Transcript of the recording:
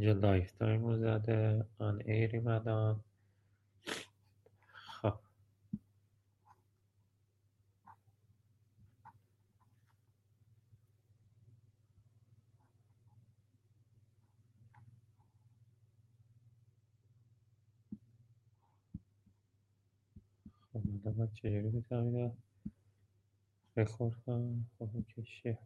اینجا live time رو زده on air ی مدان خب. خب من چجوری بتونم اینو رکورد کنم خب اوکی